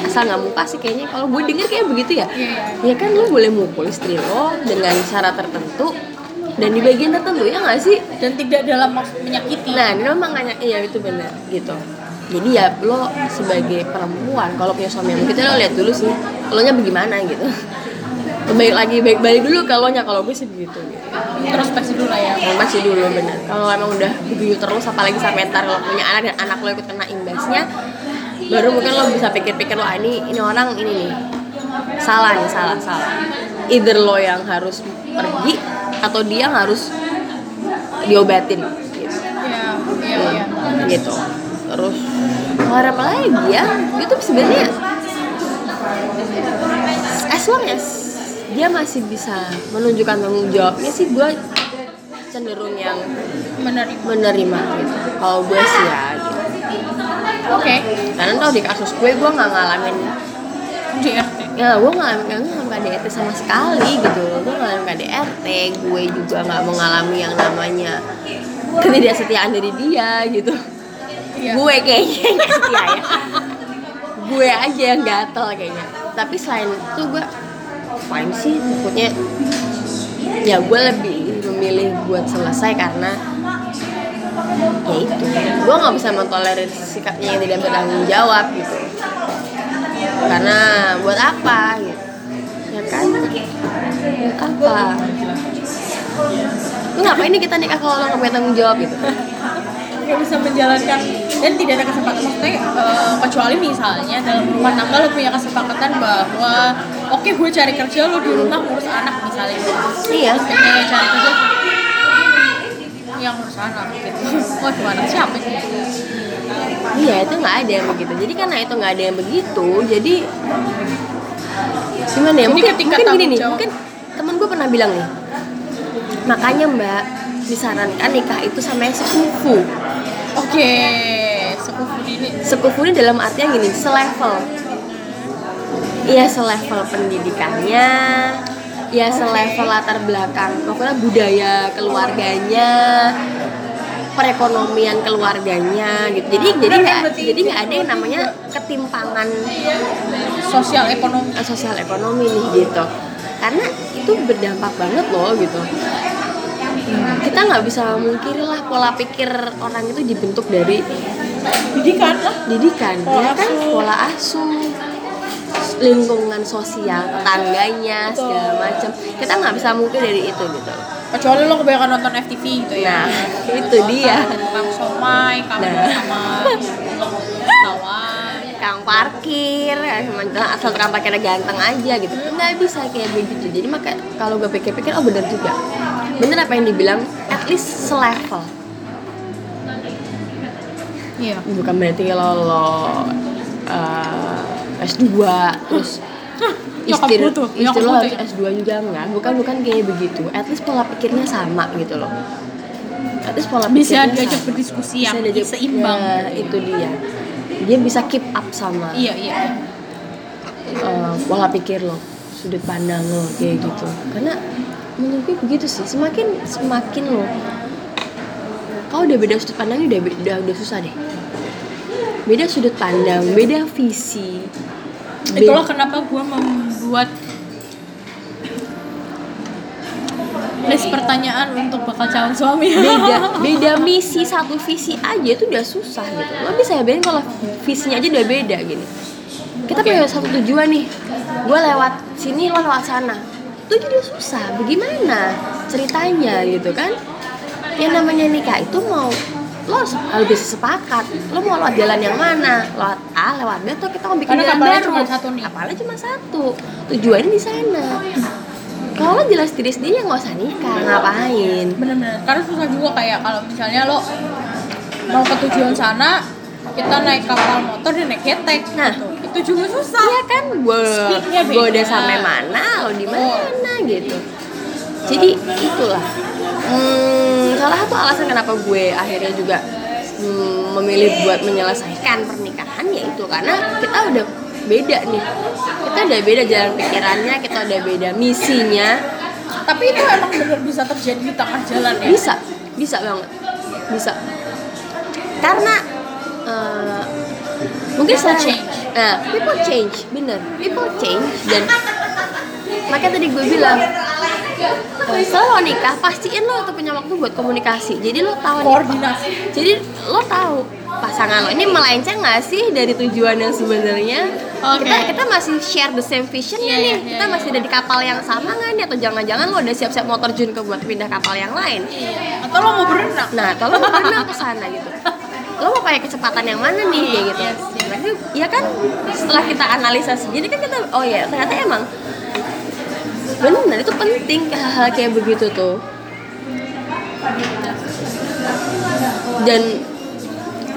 asal nggak muka sih kayaknya. Kalau gue denger kayak begitu ya. Ya kan lo boleh mukul istri lo dengan cara tertentu dan di bagian tertentu ya nggak sih? Dan tidak dalam maksud menyakiti. Nah, ini memang nanya, iya itu benar gitu. Jadi ya lo sebagai perempuan kalau punya suami yang begitu lo lihat dulu sih, lo nya bagaimana gitu. Baik lagi baik balik dulu kalau nya kalau gue sih begitu. Gitu. introspeksi dulu lah ya masih dulu benar. Kalau emang udah begitu terus, apalagi sampai ntar lo punya anak dan anak lo ikut kena imbasnya, baru mungkin lo bisa pikir-pikir lo ah, ini ini orang ini nih salah nih salah salah. Either lo yang harus pergi atau dia yang harus diobatin. Gitu iya iya iya gitu terus mau apa lagi ya itu sebenarnya as long as dia masih bisa menunjukkan tanggung jawabnya sih gue cenderung yang menerima. menerima gitu. Kalau gue sih ya gitu. Oke. Karena tau di kasus gue gue nggak ngalamin DRT ya gue nggak nggak ngalamin KDRT sama sekali gitu. Gue nggak ngalamin KDRT gue juga nggak mengalami yang namanya ketidaksetiaan dari dia gitu. Iya. Gue kayaknya yang nggak setia ya. Gue aja yang gatel kayaknya. Tapi selain itu gue fine sih maksudnya ya gue lebih memilih buat selesai karena ya itu. Gue nggak bisa mentolerir sikapnya yang tidak bertanggung jawab gitu. Karena buat apa gitu? Ya kan? Buat apa? Lu ngapain nih kita nikah kalau lo nggak tanggung jawab gitu? Nggak bisa menjalankan dan tidak ada kesempatan maksudnya eh, kecuali misalnya dalam rumah tangga lo punya kesepakatan bahwa oke gue cari kerja lo di rumah ngurus anak misalnya iya kayaknya cari kerja yang ngurus anak gitu oh gimana siapa sih Iya itu nggak ada yang begitu. Jadi karena itu nggak ada yang begitu, jadi gimana ya? Mungkin, ketika mungkin gini nih, mungkin temen gue pernah bilang nih, makanya mbak disarankan nikah itu sama yang sekufu. oke sekufu ini Sekufu ini dalam artian gini, selevel. Iya selevel pendidikannya, ya selevel latar belakang, pokoknya budaya keluarganya, perekonomian keluarganya gitu. Jadi jadi Bener kan nggak jadi nggak ada yang namanya ketimpangan sosial ekonomi. Eh, sosial ekonomi nih gitu. Karena itu berdampak banget loh gitu. Kita nggak bisa mungkiri lah pola pikir orang itu dibentuk dari pendidikan lah. didikan Pola ya kan? Pola asuh lingkungan sosial tetangganya segala macam. Kita nggak bisa mungkin dari itu gitu. Kecuali lo kebanyakan nonton FTV gitu ya. Nah itu dia. Tukang somai kamu Nah. sama kang parkir macam asal tukang parkirnya ganteng aja gitu. Nggak bisa kayak begitu. Jadi maka kalau gue pikir-pikir oh bener juga. Bener apa yang dibilang at least selevel. Iya. Bukan berarti kalau lo uh, S2 terus istri, gue tuh, istri harus tuh. S2 juga enggak. Bukan bukan kayak begitu. At least pola pikirnya sama gitu loh. At least pola bisa pikirnya diajak sama. berdiskusi yang Bisa diajak- seimbang ya, gitu. ya. itu dia. Dia bisa keep up sama iya iya. uh, pola pikir lo sudut pandang lo kayak gitu. Karena menurut gue begitu sih. Semakin semakin lo kau udah beda sudut pandangnya udah udah udah susah deh. Beda sudut pandang beda visi itulah kenapa gue membuat list pertanyaan untuk bakal calon suami. Beda beda misi satu visi aja itu udah susah gitu. Lo bisa ya bedain kalau visinya aja udah beda gini. Kita Oke. punya satu tujuan nih. Gue lewat sini lo lewat sana. Itu jadi susah. Bagaimana ceritanya gitu kan? Yang namanya nikah itu mau lo bisa sepakat. Lo mau lewat jalan yang mana? Lewat A lewat B atau kita mau bikin Karena jalan baru? cuma satu nih. kapalnya cuma satu. Tujuannya di sana. Kalau lo jelas diri sendiri ya nggak usah nikah. Ngapain? Bener-bener. Karena susah juga kayak kalau misalnya lo mau ke tujuan sana kita naik kapal motor dan naik ketek. Nah. gitu. itu juga susah. Iya kan, gue gue udah sampai mana, lo di mana gitu. Jadi itulah. Hmm, salah satu alasan kenapa gue akhirnya juga hmm, memilih buat menyelesaikan pernikahan yaitu karena kita udah beda nih. Kita udah beda jalan pikirannya, kita udah beda misinya. tapi itu emang bener bisa terjadi di tengah jalan ya Bisa, bisa banget, bisa. Karena eh, mungkin People change. Nah, people change, bener. People change dan makanya tadi gue bilang setelah lo nikah pastiin lo tuh punya waktu buat komunikasi. Jadi lo tahu nih, koordinasi jadi lo tahu pasangan lo ini melenceng nggak sih dari tujuan yang sebenarnya Oke. kita kita masih share the same vision Iya, nih iya, kita iya, masih ada di kapal yang sama nggak nih atau jangan-jangan lo udah siap-siap mau terjun ke buat pindah kapal yang lain atau lo mau berenang Nah, kalau mau berenang ke sana gitu. Lo mau pakai kecepatan yang mana nih kayak gitu. Yes, yes. Ya kan setelah kita analisa sendiri kan kita oh ya ternyata emang benar itu penting hal-hal kayak begitu tuh. Dan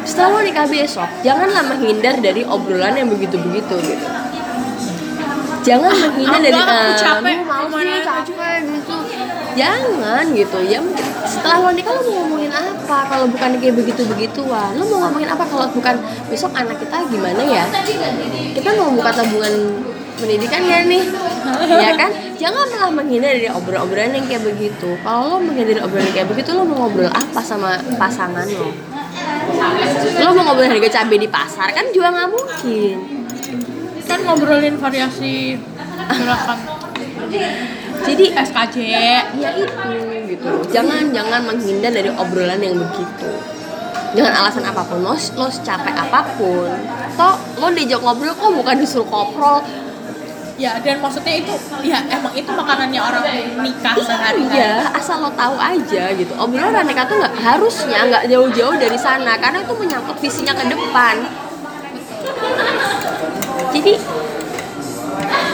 setelah lo nikah besok, janganlah menghindar dari obrolan yang begitu-begitu gitu. Jangan menghindar dari aku "Ah, capek, mau sih capek gitu. Jangan gitu. Ya setelah lo nikah lo mau ngomongin apa? Kalau bukan kayak begitu-begituan, lo mau ngomongin apa kalau bukan besok anak kita gimana ya? Kita mau buka tabungan pendidikan ya nih, ya kan? Jangan malah menghindar dari obrolan-obrolan yang kayak begitu. Kalau lo menghindar dari obrolan yang kayak begitu, lo mau ngobrol apa sama pasangan lo? Lo mau ngobrol harga cabai di pasar kan juga nggak mungkin. kan ngobrolin variasi gerakan Jadi SKJ ya itu gitu jangan jangan menghindar dari obrolan yang begitu dengan alasan apa pun lo lo capek apa pun toh lo diajak ngobrol kok bukan disuruh koprol ya dan maksudnya itu ya emang itu makanannya orang nikah sehari-hari. Iya asal lo tahu aja gitu. Obrolan nikah tuh nggak harusnya nggak jauh-jauh dari sana karena itu menyangkut visinya ke depan. Jadi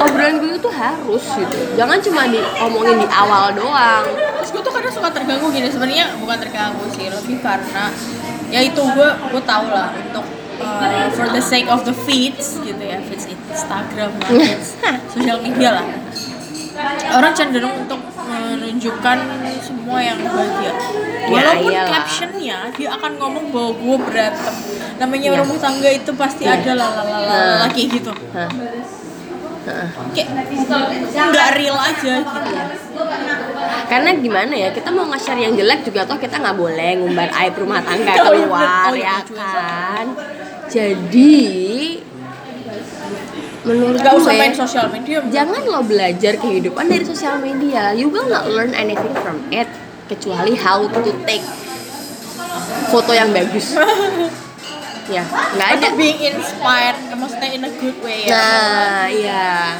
obrolan gue itu harus gitu. Jangan cuma diomongin di awal doang. Terus gue tuh kadang suka terganggu gini sebenarnya bukan terganggu sih lebih karena ya itu gue gue tau lah untuk uh, for the sake of the feeds gitu ya feeds Instagram lah feeds sosial media lah orang cenderung untuk menunjukkan semua yang bahagia walaupun iyalah. captionnya dia akan ngomong bahwa gue berantem namanya Iya. rumah tangga itu pasti ada lah lah lah lah Nah. kayak gitu. Heeh. kayak nggak real aja gitu karena gimana ya kita mau nge-share yang jelek juga toh kita nggak boleh ngumbar aib rumah tangga Oh, iya, keluar. Oh, iya, ya juga. kan jadi menurut nggak usah gue, main sosial media jangan lo belajar kehidupan dari sosial media. You will not learn anything from it kecuali how to take foto yang bagus. Ya nggak ada. atau being inspired maksudnya in a good way ya. Nah iya.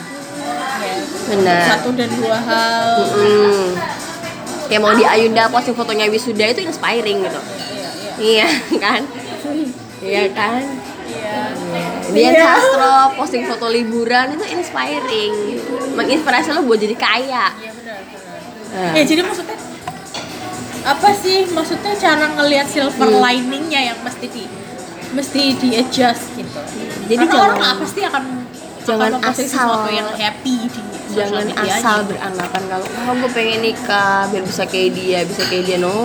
Ya. benar. Satu dan dua hal. Mm-mm. kayak mau di Ayunda posting fotonya wisuda itu inspiring gitu. Iya iya. Iya kan iya kan? Iya. Dian Iya. Sastro posting foto liburan itu inspiring. Menginspirasi lo buat jadi kaya. Iya benar benar. Nah, ya jadi maksudnya apa sih? Maksudnya cara ngelihat silver Hmm. liningnya yang mesti di mesti di adjust gitu. Jadi Karena jangan- orang pasti akan jangan akan asal- sesuatu yang happy di jangan asal beranggapan kalau oh gue pengen nikah biar bisa kayak dia bisa kayak dia. No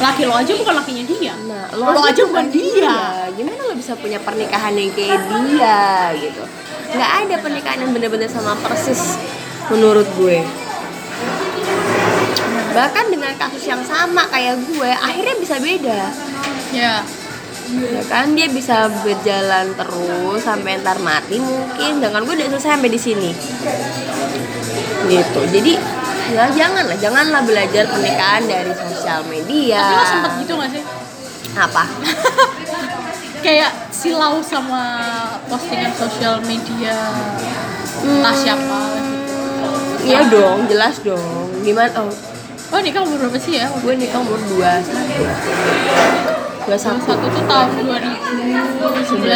laki lo aja bukan lakinya dia. Nah Lo aja bukan dia. gimana lo bisa punya pernikahan yang kayak dia gitu? Nggak ada pernikahan yang bener-bener sama persis menurut gue. Bahkan dengan kasus yang sama kayak gue akhirnya bisa beda. Ya. Ya kan dia bisa berjalan terus sampai ntar mati mungkin. Dengan gue udah selesai sampai di sini. Gitu. Jadi ya janganlah janganlah belajar pernikahan dari sosial media. Tapi lo sempet gitu gak sih? Apa? Kayak silau sama postingan sosial media. Hmm. entah siapa. Iya dong jelas dong. Gimana? Oh. Oh nikah umur berapa sih ya? Gue nikah umur dua. Satu. Dua satu satu tuh tahun 2011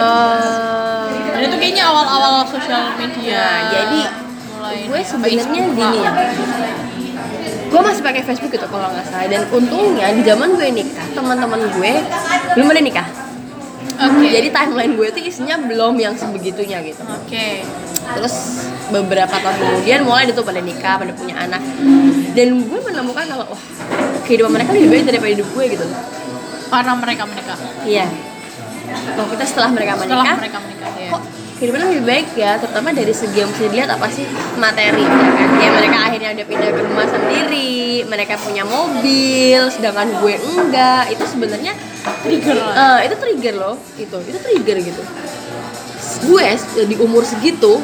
eh. Dan itu kayaknya awal-awal sosial media. Nah, jadi gue sebenarnya gini ya gue masih pakai Facebook gitu kalau nggak salah dan untungnya di zaman gue nikah teman-teman gue belum ada nikah Oke. jadi timeline gue tuh isinya belum yang sebegitunya gitu Oke. terus beberapa tahun kemudian mulai itu pada nikah pada punya anak dan gue menemukan kalau wah kehidupan mereka lebih baik daripada hidup gue gitu Karena mereka menikah. iya kalau kita setelah mereka Setelah menikah mereka menikah ya. kok kehidupan lebih baik ya terutama dari segi yang bisa dilihat apa sih? Materi ya kan? Kayak mereka akhirnya udah pindah ke rumah sendiri mereka punya mobil sedangkan gue enggak. Itu sebenarnya Trigger. Eh, itu trigger loh itu itu trigger gitu. Gue di umur segitu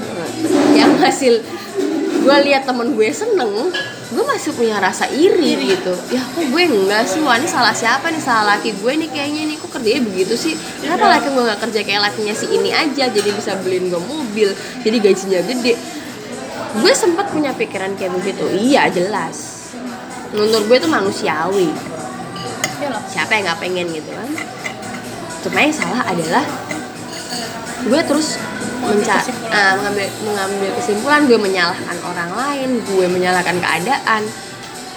yang hasil gue lihat temen gue seneng gue masih punya rasa iri, gitu. Ya kok gue enggak sih? Wah ini salah siapa nih? Salah laki gue nih kayaknya nih. Kok kerjanya begitu sih? Kenapa laki gue nggak kerja kayak lakinya si ini aja? Jadi bisa beliin gue mobil jadi gajinya gede. Gue sempat punya pikiran kayak begitu. Iya jelas. Menurut gue itu manusiawi. Iya siapa yang nggak pengen gitu kan? Cuma yang salah adalah gue terus menca ah, mengambil mengambil kesimpulan gue menyalahkan orang lain gue menyalahkan keadaan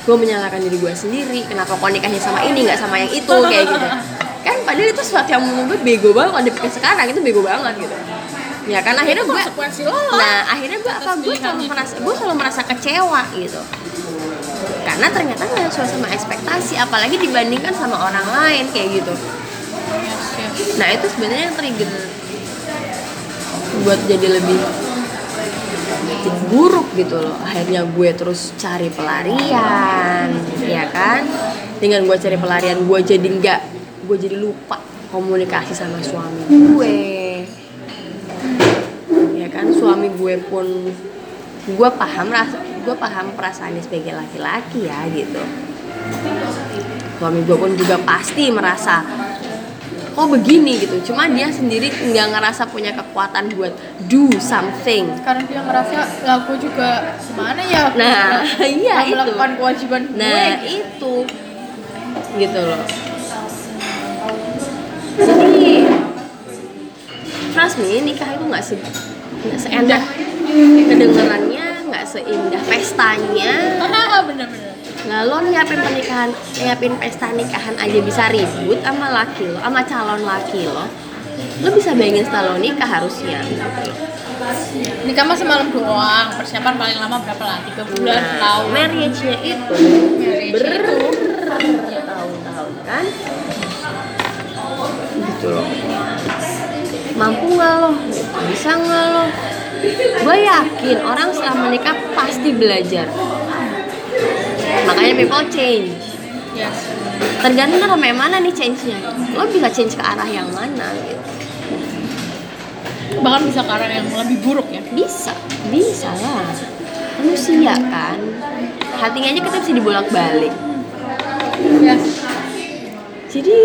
gue menyalahkan diri gue sendiri kenapa kok nikahnya sama ini nggak sama yang itu kayak gitu kan padahal itu sesuatu yang menurut gue bego banget kalau dipikir sekarang itu bego banget gitu ya kan akhirnya gue. Nah, akhirnya gue apa? Gue selalu merasa, gue selalu merasa kecewa gitu. Karena ternyata nggak sesuai sama ekspektasi, apalagi dibandingkan sama orang lain kayak gitu. Nah itu sebenarnya yang trigger buat jadi lebih buruk gitu loh. Akhirnya gue terus cari pelarian, ya kan? Dengan gue cari pelarian, gue jadi nggak, gue jadi lupa komunikasi sama suami gue ya kan suami gue pun gue paham rasa gue paham perasaannya sebagai laki-laki ya gitu suami gue pun juga pasti merasa kok begini gitu. Cuma dia sendiri nggak ngerasa punya kekuatan buat do something. Karena dia ngerasa lah gue juga gimana ya? Nah iya itu. melakukan kewajiban nah gue itu. Gitu loh. Jadi trust me nikah itu nggak se nggak seenak kedengarannya nggak seindah pestanya. Bener-bener. Nah lo nyiapin pernikahan, nyiapin pesta nikahan aja bisa ribut sama laki lo, sama calon laki lo. Lo bisa bayangin setelah lo nikah harusnya. Nikah mah semalam doang. Persiapan paling lama berapa lah? Tiga bulan Nah, tahun marriage-nya itu Marriage bertahun-tahun kan? Gitu loh. Mampu nggak lo? Bisa nggak lo? Gue yakin orang setelah menikah pasti belajar. Makanya people change. Yes. Tergantung sama yang mana nih change-nya. Lo bisa change ke arah yang mana gitu. Bahkan bisa ke arah yang lebih buruk ya. Bisa bisa lah. Manusia kan. Hatinya aja kita bisa dibolak balik yes. Jadi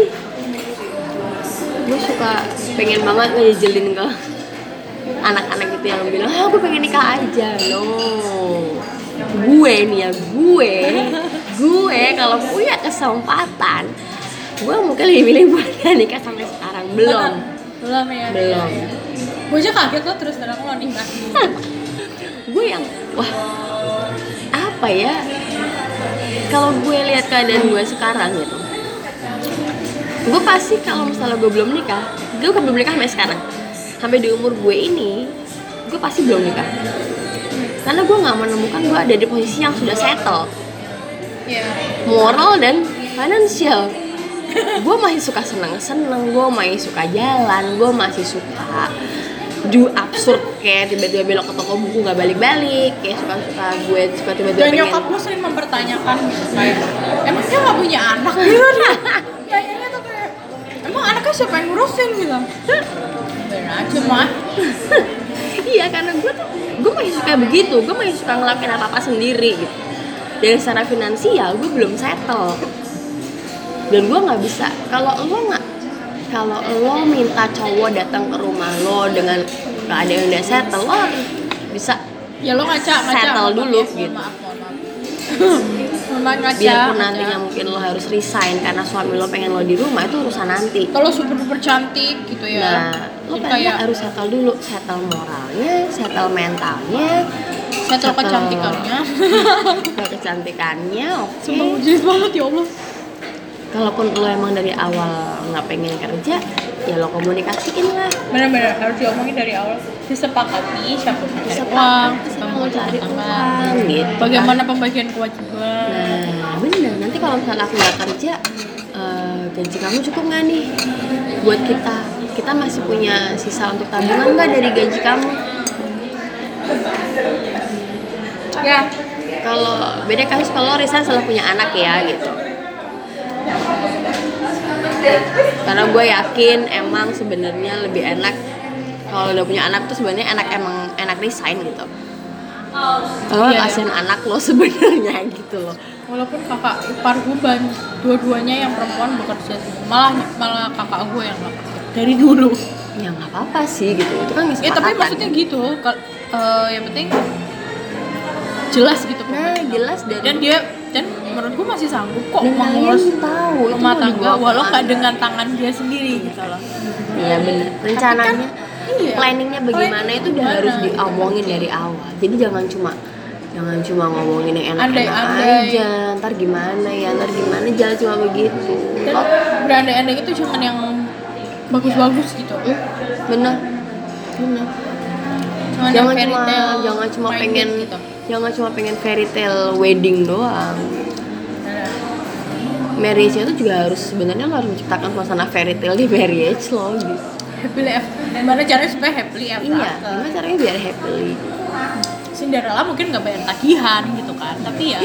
gue suka pengen banget ngejelin ke anak-anak gitu yang bilang ah gue pengen nikah aja. No gue nih ya gue gue kalau punya kesempatan gue mungkin lebih milih buat nikah sampai sekarang. Belum. Belum ya. Belum. Gue aja kaget lo terus terang lo nikah. Gue yang wah apa ya? Kalau gue lihat keadaan gue sekarang gitu gue pasti kalau misalnya gue belum nikah gue kan belum nikah sampai sekarang sampai di umur gue ini gue pasti belum nikah. Karena gue nggak menemukan gue ada di posisi yang sudah settle. Ya moral dan financial. Gue masih suka seneng-seneng gue masih suka jalan gue masih suka do absurd kayak tiba-tiba belok ke toko buku nggak balik-balik kayak suka-suka gue suka tiba-tiba dan pengen nyokap gue sering mempertanyakan kayak emang dia nggak punya anak? Gitu kayaknya tuh kayak emang anaknya siapa yang ngurusin? Gitu mah iya karena gue tuh gue masih suka begitu gue masih suka ngelakuin apa apa sendiri gitu. Dan secara finansial gue belum settle. Dan gue nggak bisa kalau lo nggak kalau lo minta cowok datang ke rumah lo dengan keadaan yang udah settle lo harus bisa ya lo ngaca ngaca. Settle dulu, gitu. maaf maaf memang aja. Biarpun nantinya mungkin lo harus resign karena suami lo pengen lo di rumah itu urusan nanti. Kalau super duper cantik gitu ya. Nah lo kayak harus settle dulu settle moralnya settle mentalnya. Settle kecantikannya. Settle kecantikannya oke. Sumpah mujis banget ya Allah. Kalaupun lo emang dari awal nggak pengen kerja ya lo komunikasiin lah benar-benar harus diomongin dari awal disepakati siapa yang cari uang siapa mau cari uang gitu bagaimana pembagian kewajiban Nah, bener. Nanti kalau misalnya aku nggak kerja, eh, gaji kamu cukup nggak nih buat kita? Kita masih punya sisa untuk tabungan nggak dari gaji kamu? ya Kalau beda kasus kalau Risa setelah punya anak ya gitu. Karena gue yakin emang sebenarnya lebih enak kalau udah punya anak tuh sebenarnya enak emang enak resign gitu. Kalau Iya. kasihan anak lo sebenarnya gitu loh. walaupun kakak ipar gue ban dua-duanya yang perempuan bekerja malah malah kakak gue yang nggak kerja dari dulu Ya nggak apa-apa sih gitu. Itu kan ya tapi maksudnya gitu eh, yang penting jelas gitu Nah, jelas dan, dan dia dan menurut gue masih sanggup kok dan mengurus tahu itu rumah tangga walau nggak dengan tangan dia sendiri gitu loh Iya bener. Rencananya, iya. planningnya bagaimana Planning itu udah gimana? harus diomongin dari awal. Jadi jangan cuma jangan cuma ngomongin yang enak-enak aja. Ntar gimana ya, ntar gimana jangan cuma begitu. dan berandai-andai itu jangan yang bagus-bagus gitu hmm, bener, bener. jangan, yang Jangan cuma jangan cuma pengen gitu jangan cuma pengen fairy tale wedding doang. Nah, Marriage itu juga harus sebenarnya lo harus menciptakan suasana fairy tale di marriage lo gitu. happily ever gimana caranya supaya happily ever Iya, after? gimana caranya biar happily? Cinderella mungkin nggak bayar tagihan gitu kan tapi ya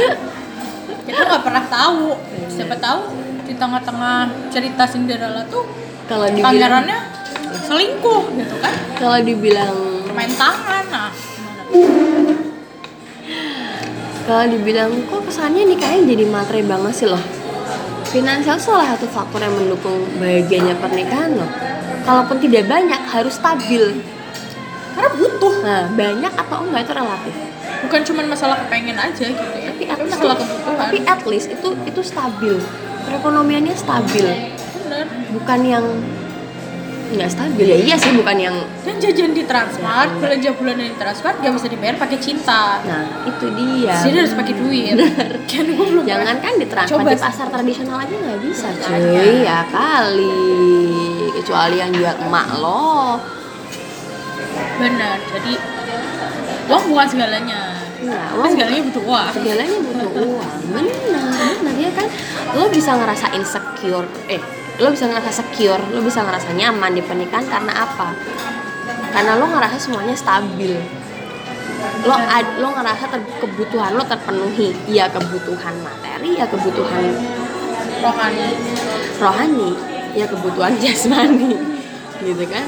kita nggak pernah tahu siapa tahu di tengah-tengah cerita Cinderella tuh Kalau pangerannya selingkuh gitu kan kalau dibilang main tangan nah kalau dibilang kok kesannya nih kayaknya jadi matre banget sih loh finansial salah satu faktor yang mendukung bahagianya pernikahan loh. Kalaupun tidak banyak harus stabil. Karena butuh. Nah banyak atau enggak itu relatif. Bukan cuma masalah kepengen aja gitu ya. Tapi at, masalah kebutuhan. tapi at least itu itu stabil. Perekonomiannya stabil. Bener bukan yang nggak stabil. Ya iya sih bukan yang dan jajan di Transmart belanja bulanan di Transmart gak bisa dibayar pakai cinta. Nah itu dia. Jadi harus pakai duit. Kan gue belum jangan kan di transfer Coba di sih. pasar tradisional aja nggak bisa cuy. ya kali. Kecuali yang jual emak lo. Benar jadi uang bukan segalanya. Nah, tapi segalanya butuh uang. segalanya butuh uang. Benar benar ya kan? Lo bisa ngerasa insecure eh lo bisa ngerasa secure lo bisa ngerasa nyaman di pernikahan karena apa? Karena lo ngerasa semuanya stabil. Lo ad- lo ngerasa ter- kebutuhan lo terpenuhi. Iya kebutuhan materi ya kebutuhan rohani. rohani ya kebutuhan jasmani. Gitu kan?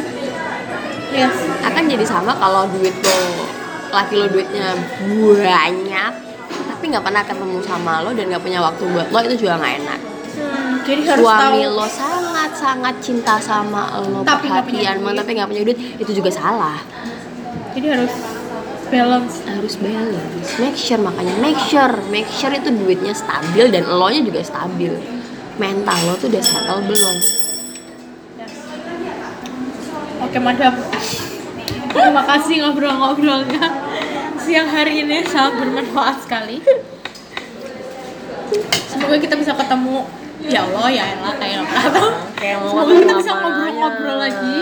Yes. Akan jadi sama kalau duit lo laki lo duitnya banyak tapi nggak pernah ketemu sama lo dan nggak punya waktu buat lo itu juga nggak enak Hmm, jadi harus suami tahu. lo sangat sangat cinta sama lo Tapi perhatian duit. tapi nggak punya duit itu juga salah. Jadi harus balance. Harus balance. Make sure makanya make sure make sure itu duitnya stabil dan lo nya juga stabil. Mental lo tuh udah settle belum? Yes. oke madam. Terima kasih ngobrol-ngobrolnya. Siang hari ini sangat bermanfaat sekali. Semoga kita bisa ketemu ya Allah ya elah kayak nggak pernah tahu Kayak mau semoga kita bisa ngobrol-ngobrol lagi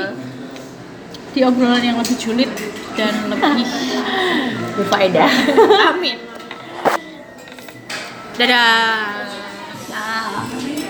di obrolan yang lebih sulit dan lebih berfaedah. Amin. Dadah